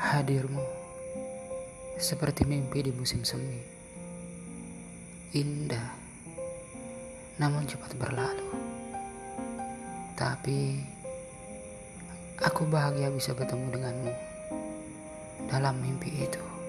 Hadirmu seperti mimpi di musim semi. Indah, namun cepat berlalu. Tapi aku bahagia bisa bertemu denganmu dalam mimpi itu.